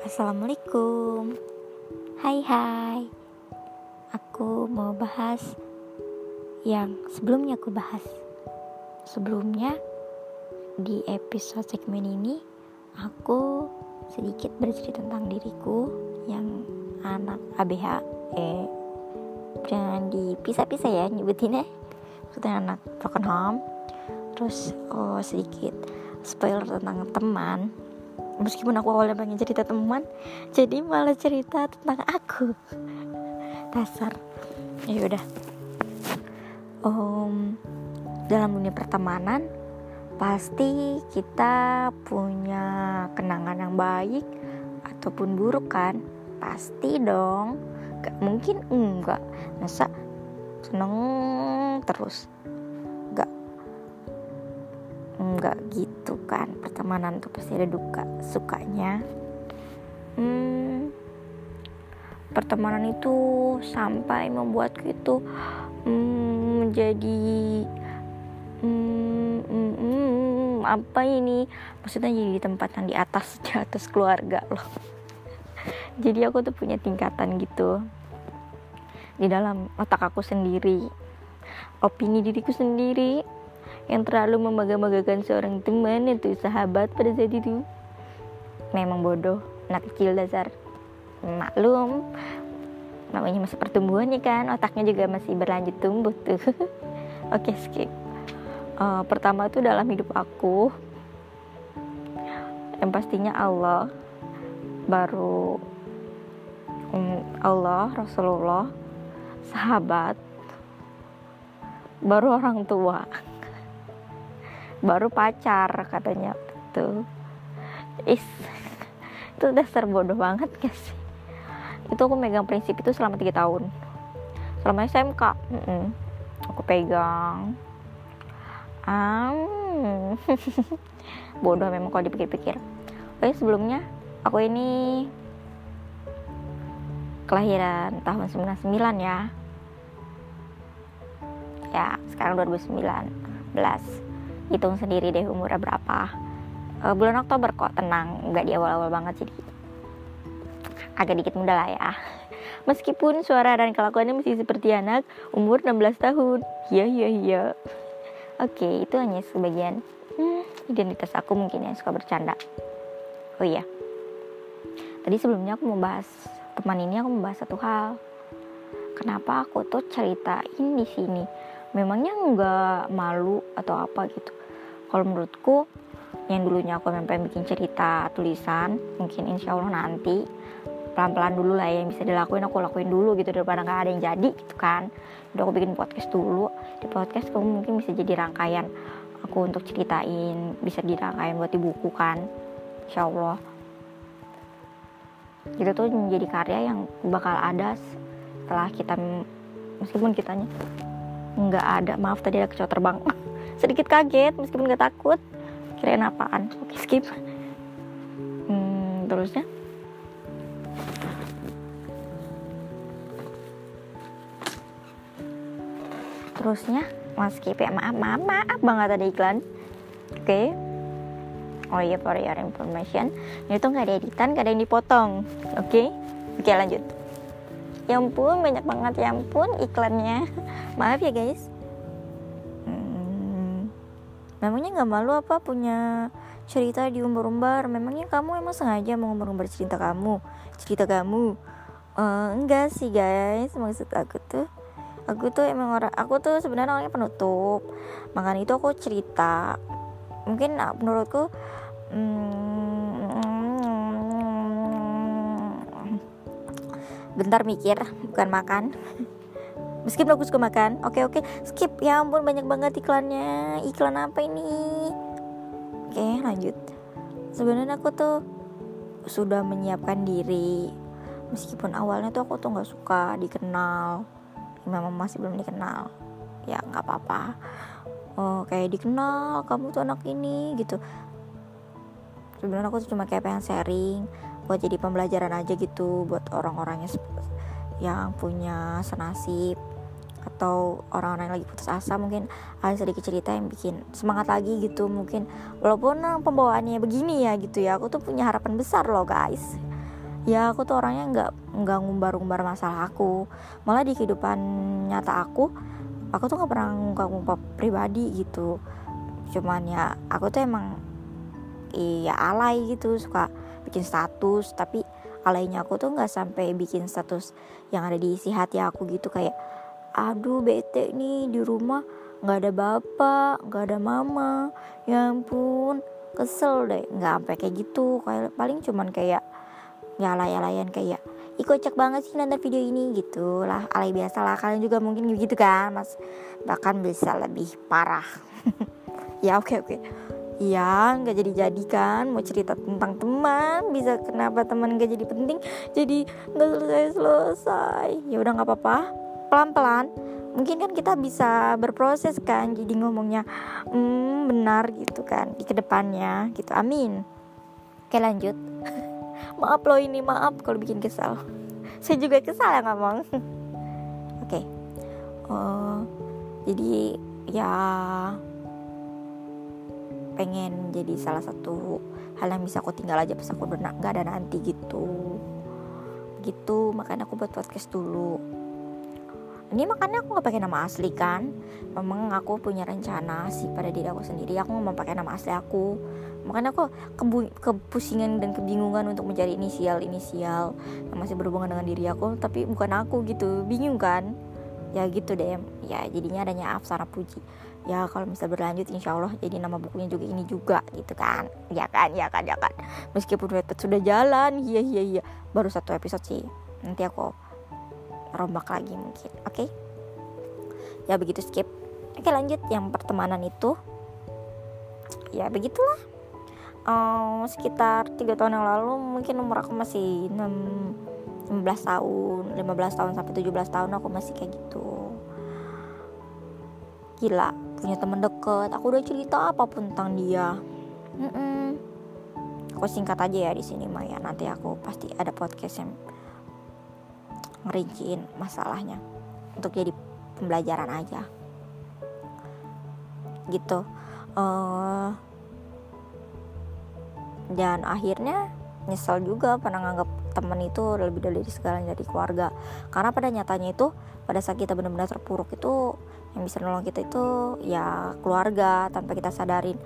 Assalamualaikum. Hai hai. Aku mau bahas Yang sebelumnya aku bahas. Sebelumnya Di episode segmen ini Aku sedikit bercerita tentang diriku Yang anak ABH Eh Jangan dipisah-pisah ya nyebutinnya Maksudnya anak broken home Terus oh sedikit spoiler tentang teman meskipun aku awalnya pengen cerita teman jadi malah cerita tentang aku. Dasar. Ya udah. Um, dalam dunia pertemanan pasti kita punya kenangan yang baik ataupun buruk kan? Pasti dong. Gak mungkin enggak. Masa seneng terus? Enggak gitu kan pertemanan tuh pasti ada duka sukanya. Hmm, pertemanan itu sampai membuatku itu hmm, menjadi hmm, hmm, hmm, apa ini? Maksudnya jadi di tempat yang di atas di atas keluarga loh. Jadi aku tuh punya tingkatan gitu. Di dalam otak aku sendiri. Opini diriku sendiri yang terlalu membangga-banggakan seorang teman itu sahabat pada saat itu. Memang bodoh anak kecil dasar. Maklum namanya masih pertumbuhan ya kan otaknya juga masih berlanjut tumbuh tuh. Oke skip. Uh, pertama itu dalam hidup aku yang pastinya Allah baru um, Allah Rasulullah sahabat baru orang tua baru pacar katanya. Tuh. Is itu dasar bodoh banget gak sih itu aku megang prinsip itu selama tiga tahun. Selama SMK mm -mm. aku pegang. Um, bodoh memang kalau dipikir-pikir. Oke sebelumnya aku ini kelahiran tahun 99 ya. Ya sekarang 2019 hitung sendiri deh umurnya berapa. Uh, bulan Oktober kok tenang. Nggak di awal-awal banget jadi agak dikit muda lah ya. Meskipun suara dan kelakuannya masih seperti anak umur 16 tahun. Iya iya iya. Oke itu hanya sebagian hmm, identitas aku mungkin yang suka bercanda. Oh iya. Tadi sebelumnya aku mau bahas teman ini aku mau bahas satu hal. Kenapa aku tuh ceritain di sini memangnya nggak malu atau apa gitu. Kalau menurutku yang dulunya aku pengen bikin cerita tulisan mungkin insya Allah nanti pelan-pelan dulu lah ya, yang bisa dilakuin aku lakuin dulu gitu daripada nggak ada yang jadi gitu kan. Udah aku bikin podcast dulu di podcast kamu mungkin bisa jadi rangkaian aku untuk ceritain bisa dirangkaian buat di buku kan insya Allah. Itu tuh menjadi karya yang bakal ada setelah kita meskipun kitanya nggak ada. Maaf tadi ada kecoa terbang. Sedikit kaget meskipun gak takut. Kirain apaan? Oke skip. Hmm, terusnya? Terusnya? Mas skip ya. Maaf maaf maaf banget ada iklan. Oke. Okay. oh iya for your information. Ini tuh nggak ada editan gak ada yang dipotong. Oke. Okay? oke okay, lanjut ya ampun banyak banget ya ampun iklannya maaf ya guys Memangnya nggak malu apa punya cerita di umbar-umbar? Memangnya kamu emang sengaja mau umbar-umbar cerita kamu? Cerita kamu? Uh, enggak sih guys, maksud aku tuh aku tuh emang orang aku tuh sebenarnya orangnya penutup makanya itu aku cerita mungkin ah, menurutku hmm, bentar mikir bukan makan. Meskipun aku suka makan. Oke oke. Skip. Ya ampun banyak banget iklannya. Iklan apa ini? Oke lanjut. Sebenarnya aku tuh sudah menyiapkan diri. Meskipun awalnya tuh aku tuh nggak suka dikenal. Memang masih belum dikenal. Ya nggak apa-apa. Oh kayak dikenal kamu tuh anak ini gitu. Sebenarnya aku tuh cuma kayak pengen sharing buat jadi pembelajaran aja gitu buat orang-orangnya yang punya senasib atau orang-orang yang lagi putus asa. Mungkin ada sedikit cerita yang bikin semangat lagi gitu mungkin. Walaupun pembawaannya begini ya gitu ya aku tuh punya harapan besar loh guys. Ya aku tuh orangnya nggak nggak ngumbar-ngumbar masalah aku. Malah di kehidupan nyata aku aku tuh nggak pernah ngungkap-ngungkap pribadi gitu. Cuman ya aku tuh emang iya alay gitu suka bikin status tapi alaynya aku tuh nggak sampai bikin status yang ada di isi hati aku gitu kayak aduh bete nih di rumah nggak ada bapak nggak ada mama. Ya ampun kesel deh. Nggak sampai kayak gitu kayak paling cuman kayak ya alay-alayan kayak Ih kocak banget sih nonton video ini gitu lah alay biasa lah kalian juga mungkin gitu kan mas. Bahkan bisa lebih parah. Ya oke okay, oke. okay. Ya nggak jadi jadi kan? Mau cerita tentang teman bisa kenapa teman nggak jadi penting? Jadi nggak selesai selesai ya udah nggak apa-apa. Pelan pelan mungkin kan kita bisa berproses kan? Jadi ngomongnya hmm, benar gitu kan? Di ke depannya gitu. Amin. Oke lanjut. Maaf loh ini maaf kalau bikin kesal. Saya juga kesal ya ngomong. Oke. Okay. uh, jadi ya pengen jadi salah satu hal yang bisa aku tinggal aja pas aku udah nggak ada nanti gitu. Gitu makanya aku buat podcast dulu. Ini makanya aku nggak pakai nama asli kan? Memang aku punya rencana sih pada diri aku sendiri. Aku mau pakai nama asli aku. Makanya aku kebu kepusingan dan kebingungan untuk mencari inisial inisial yang masih berhubungan dengan diri aku tapi bukan aku gitu. Bingung kan ya gitu deh ya jadinya adanya Afsara Puji. Ya kalau misal berlanjut insya Allah jadi nama bukunya juga ini juga gitu kan. Ya kan ya kan ya kan. Meskipun Wattpad sudah jalan iya iya iya. Baru satu episode sih. Nanti aku rombak lagi mungkin oke? Okay? ya begitu skip. Oke lanjut. Yang pertemanan itu ya begitulah. Um, sekitar tiga tahun yang lalu mungkin umur aku masih 6, 15 tahun 15 tahun sampai 17 tahun aku masih kayak gitu. Gila punya temen deket. Aku udah cerita apa pun tentang dia. Mm -mm. aku singkat aja ya di sini Maya. Nanti aku pasti ada podcast yang ngerinciin masalahnya untuk jadi pembelajaran aja. Gitu. Uh, dan akhirnya nyesel juga pernah nganggap teman itu lebih dari segalanya dari keluarga. Karena pada nyatanya itu pada saat kita benar-benar terpuruk itu yang bisa nolong kita itu ya keluarga tanpa kita sadarin.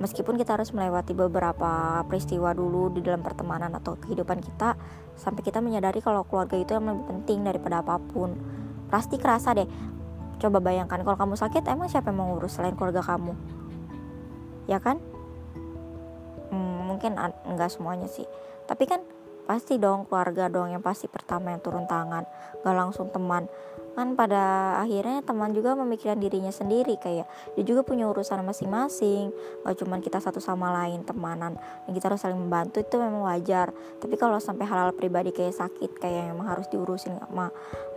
Meskipun kita harus melewati beberapa peristiwa dulu di dalam pertemanan atau kehidupan kita sampai kita menyadari kalau keluarga itu yang lebih penting daripada apa pun. Pasti kerasa deh. Coba bayangkan kalau kamu sakit emang siapa yang mau ngurus selain keluarga kamu? Ya kan? Mungkin enggak semuanya sih. Tapi kan pasti dong keluarga dong yang pasti pertama yang turun tangan gak langsung teman. Kan pada akhirnya teman juga memikirkan dirinya sendiri kayak dia juga punya urusan masing-masing gak cuman kita satu sama lain temanan. Dan kita harus saling membantu itu memang wajar. Tapi kalau sampai hal-hal pribadi kayak sakit kayak yang harus diurusin sama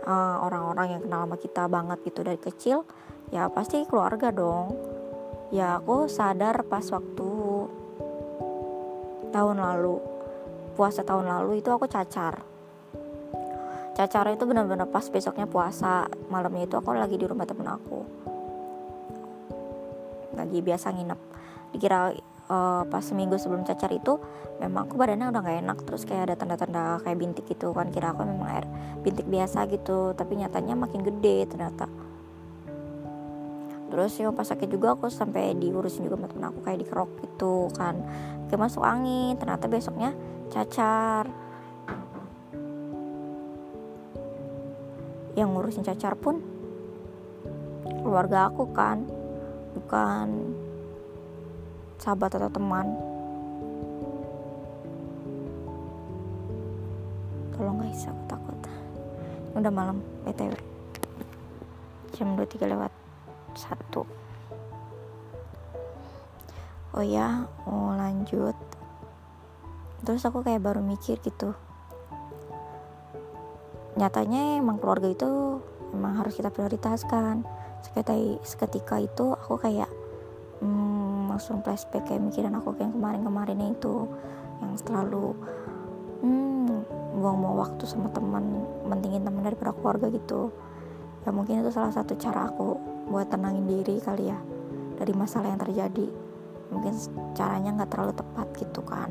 uh, orang-orang yang kenal sama kita banget gitu dari kecil ya pasti keluarga dong. Ya aku sadar pas waktu tahun lalu puasa tahun lalu itu aku cacar. Cacar itu benar-benar pas besoknya puasa malamnya itu aku lagi di rumah temen aku. Lagi biasa nginep. Dikira uh, pas seminggu sebelum cacar itu memang aku badannya udah gak enak terus kayak ada tanda-tanda kayak bintik gitu kan kira aku memang air bintik biasa gitu tapi nyatanya makin gede ternyata. Terus ya pas sakit juga aku sampai diurusin juga sama temen aku kayak dikerok gitu kan. Kayak masuk angin ternyata besoknya cacar. Yang ngurusin cacar pun keluarga aku kan bukan sahabat atau teman. Tolong guys aku takut. Udah malam btw jam 23 lewat satu. Oh ya mau lanjut terus aku kayak baru mikir gitu. Nyatanya emang keluarga itu emang harus kita prioritaskan. Seketika, itu aku kayak hmm, langsung flashback kayak mikirin aku kayak kemarin-kemarin itu. Yang selalu hmm, buang-buang waktu sama teman mentingin teman daripada keluarga gitu. Ya mungkin itu salah satu cara aku buat tenangin diri kali ya dari masalah yang terjadi. Mungkin caranya nggak terlalu tepat gitu kan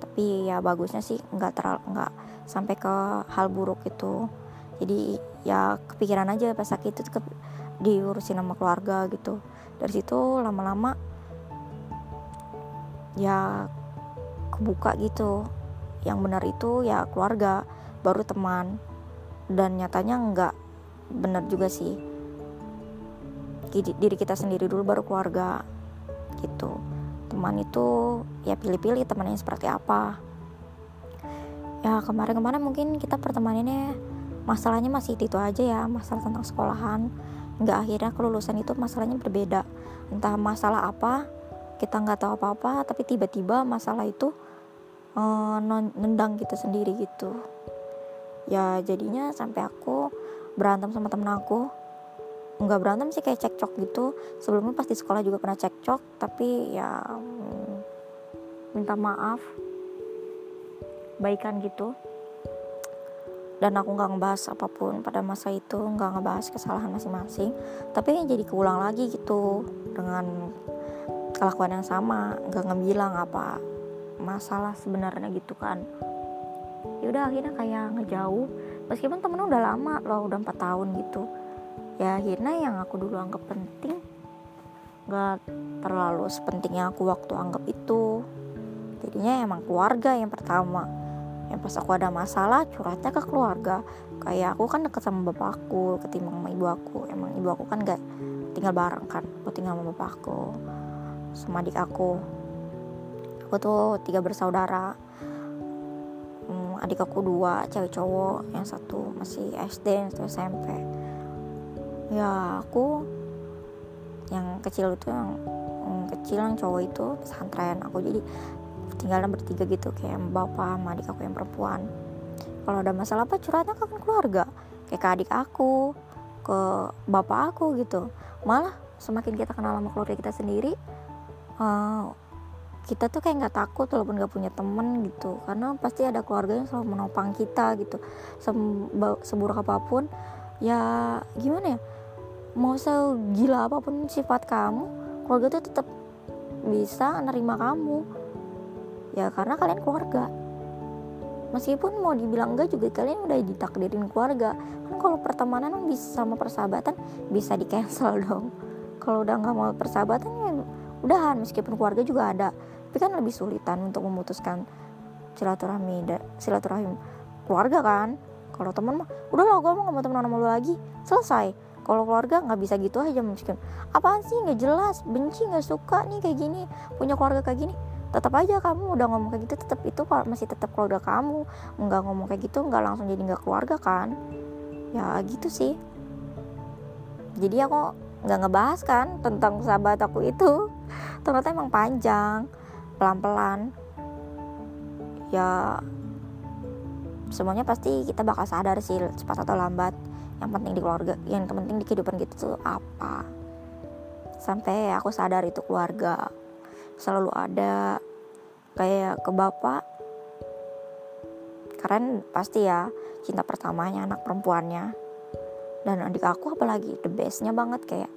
tapi ya bagusnya sih nggak terlalu nggak sampai ke hal buruk itu. Jadi ya kepikiran aja pas sakit itu diurusin sama keluarga gitu. Dari situ lama-lama ya kebuka gitu. Yang benar itu ya keluarga baru teman. Dan nyatanya nggak benar juga sih. Diri kita sendiri dulu baru keluarga gitu teman itu ya pilih-pilih temannya seperti apa. Ya kemarin-kemarin mungkin kita pertemanannya masalahnya masih itu aja ya masalah tentang sekolahan. Nggak akhirnya kelulusan itu masalahnya berbeda. Entah masalah apa kita nggak tahu apa-apa tapi tiba-tiba masalah itu uh, nendang kita sendiri gitu. Ya jadinya sampai aku berantem sama temen aku nggak berantem sih kayak cekcok gitu. Sebelumnya pasti sekolah juga pernah cekcok tapi ya mm, minta maaf. Baikan gitu. Dan aku nggak ngebahas apa pun pada masa itu nggak ngebahas kesalahan masing-masing. Tapi jadi keulang lagi gitu dengan kelakuan yang sama nggak ngebilang apa masalah sebenarnya gitu kan. Yaudah akhirnya kayak ngejauh. Meskipun temennya udah lama loh udah empat tahun gitu ya akhirnya yang aku dulu anggap penting gak terlalu sepentingnya aku waktu anggap itu. Jadinya emang keluarga yang pertama. Yang pas aku ada masalah curhatnya ke keluarga. Kayak aku kan deket sama bapakku ketimbang sama ibu aku. Emang ibu aku kan gak tinggal bareng kan aku tinggal sama bapakku sama adik aku. Aku tuh tiga bersaudara. Hmm, adik aku dua cewek cowok yang satu masih SD yang satu SMP ya aku yang kecil itu yang, yang kecil yang cowok itu pesantren. Aku jadi tinggalnya bertiga gitu kayak bapak sama adik aku yang perempuan. Kalau ada masalah apa curhatnya ke keluarga. Kayak ke adik aku ke bapak aku gitu. Malah semakin kita kenal sama keluarga kita sendiri uh, kita tuh kayak nggak takut walaupun nggak punya temen gitu. Karena pasti ada keluarga yang selalu menopang kita gitu. Seburuk apa pun ya gimana ya mau segila apa pun sifat kamu keluarga tuh tetap bisa nerima kamu. Ya karena kalian keluarga. Meskipun mau dibilang enggak juga kalian udah ditakdirin keluarga. Kan kalau pertemanan bisa sama persahabatan bisa di cancel dong. Kalau udah nggak mau persahabatan ya udahan meskipun keluarga juga ada. Tapi kan lebih sulitan untuk memutuskan silaturahmi silaturahim keluarga kan. Kalau teman mah udah lah gue mau nggak mau sama lo lagi. Selesai kalau keluarga nggak bisa gitu aja mungkin apaan sih? Nggak jelas. Benci nggak suka nih kayak gini. Punya keluarga kayak gini. Tetap aja kamu udah ngomong kayak gitu tetap itu masih tetap keluarga kamu. Nggak ngomong kayak gitu nggak langsung jadi nggak keluarga kan? Ya gitu sih. Jadi aku nggak ngebahas kan tentang sahabat aku itu. Ternyata emang panjang pelan-pelan. Ya semuanya pasti kita bakal sadar sih cepat atau lambat yang penting di keluarga yang penting di kehidupan kita tuh apa. Sampai aku sadar itu keluarga selalu ada kayak ke bapak. Keren pasti ya cinta pertamanya anak perempuannya. Dan adik aku apalagi the bestnya banget kayak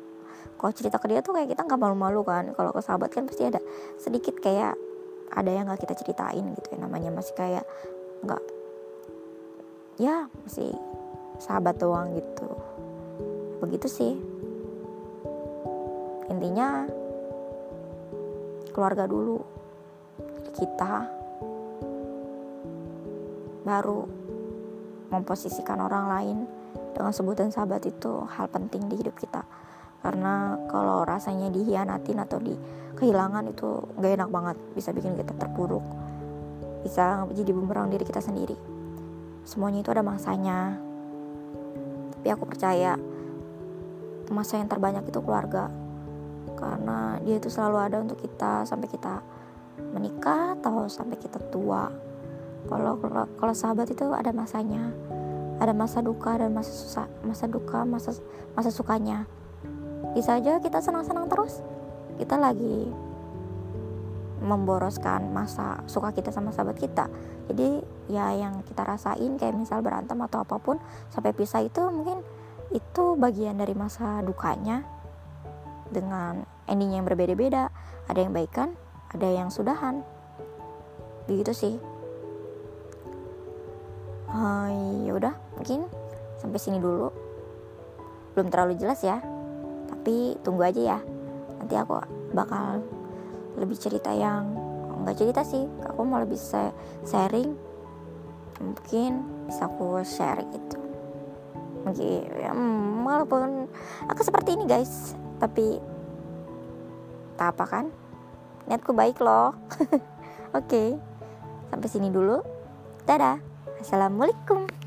kalau cerita ke dia tuh kayak kita nggak malu-malu kan. Kalau ke sahabat kan pasti ada sedikit kayak ada yang nggak kita ceritain gitu ya namanya masih kayak nggak ya masih sahabat doang gitu. Begitu sih. Intinya keluarga dulu kita baru memposisikan orang lain dengan sebutan sahabat itu hal penting di hidup kita. Karena kalau rasanya dihianatin atau di kehilangan itu gak enak banget bisa bikin kita terpuruk. Bisa jadi bumerang diri kita sendiri. Semuanya itu ada masanya tapi aku percaya masa yang terbanyak itu keluarga. Karena dia itu selalu ada untuk kita sampai kita menikah atau sampai kita tua. Kalau kalau sahabat itu ada masanya. Ada masa duka dan masa susah masa duka masa masa sukanya. Bisa aja kita senang-senang terus. Kita lagi memboroskan masa suka kita sama sahabat kita. Jadi ya yang kita rasain kayak misal berantem atau apa pun sampai pisah itu mungkin itu bagian dari masa dukanya dengan endingnya yang berbeda-beda. Ada yang baikan ada yang sudahan. Begitu sih. Uh, ya udah mungkin sampai sini dulu. Belum terlalu jelas ya tapi tunggu aja ya. Nanti aku bakal lebih cerita yang nggak cerita sih. Aku mau lebih sharing. Mungkin bisa aku share gitu. Mungkin ya, hmm, walaupun aku seperti ini guys. Tapi tak apa kan? Niatku baik loh. Oke okay. sampai sini dulu. Dadah. Assalamualaikum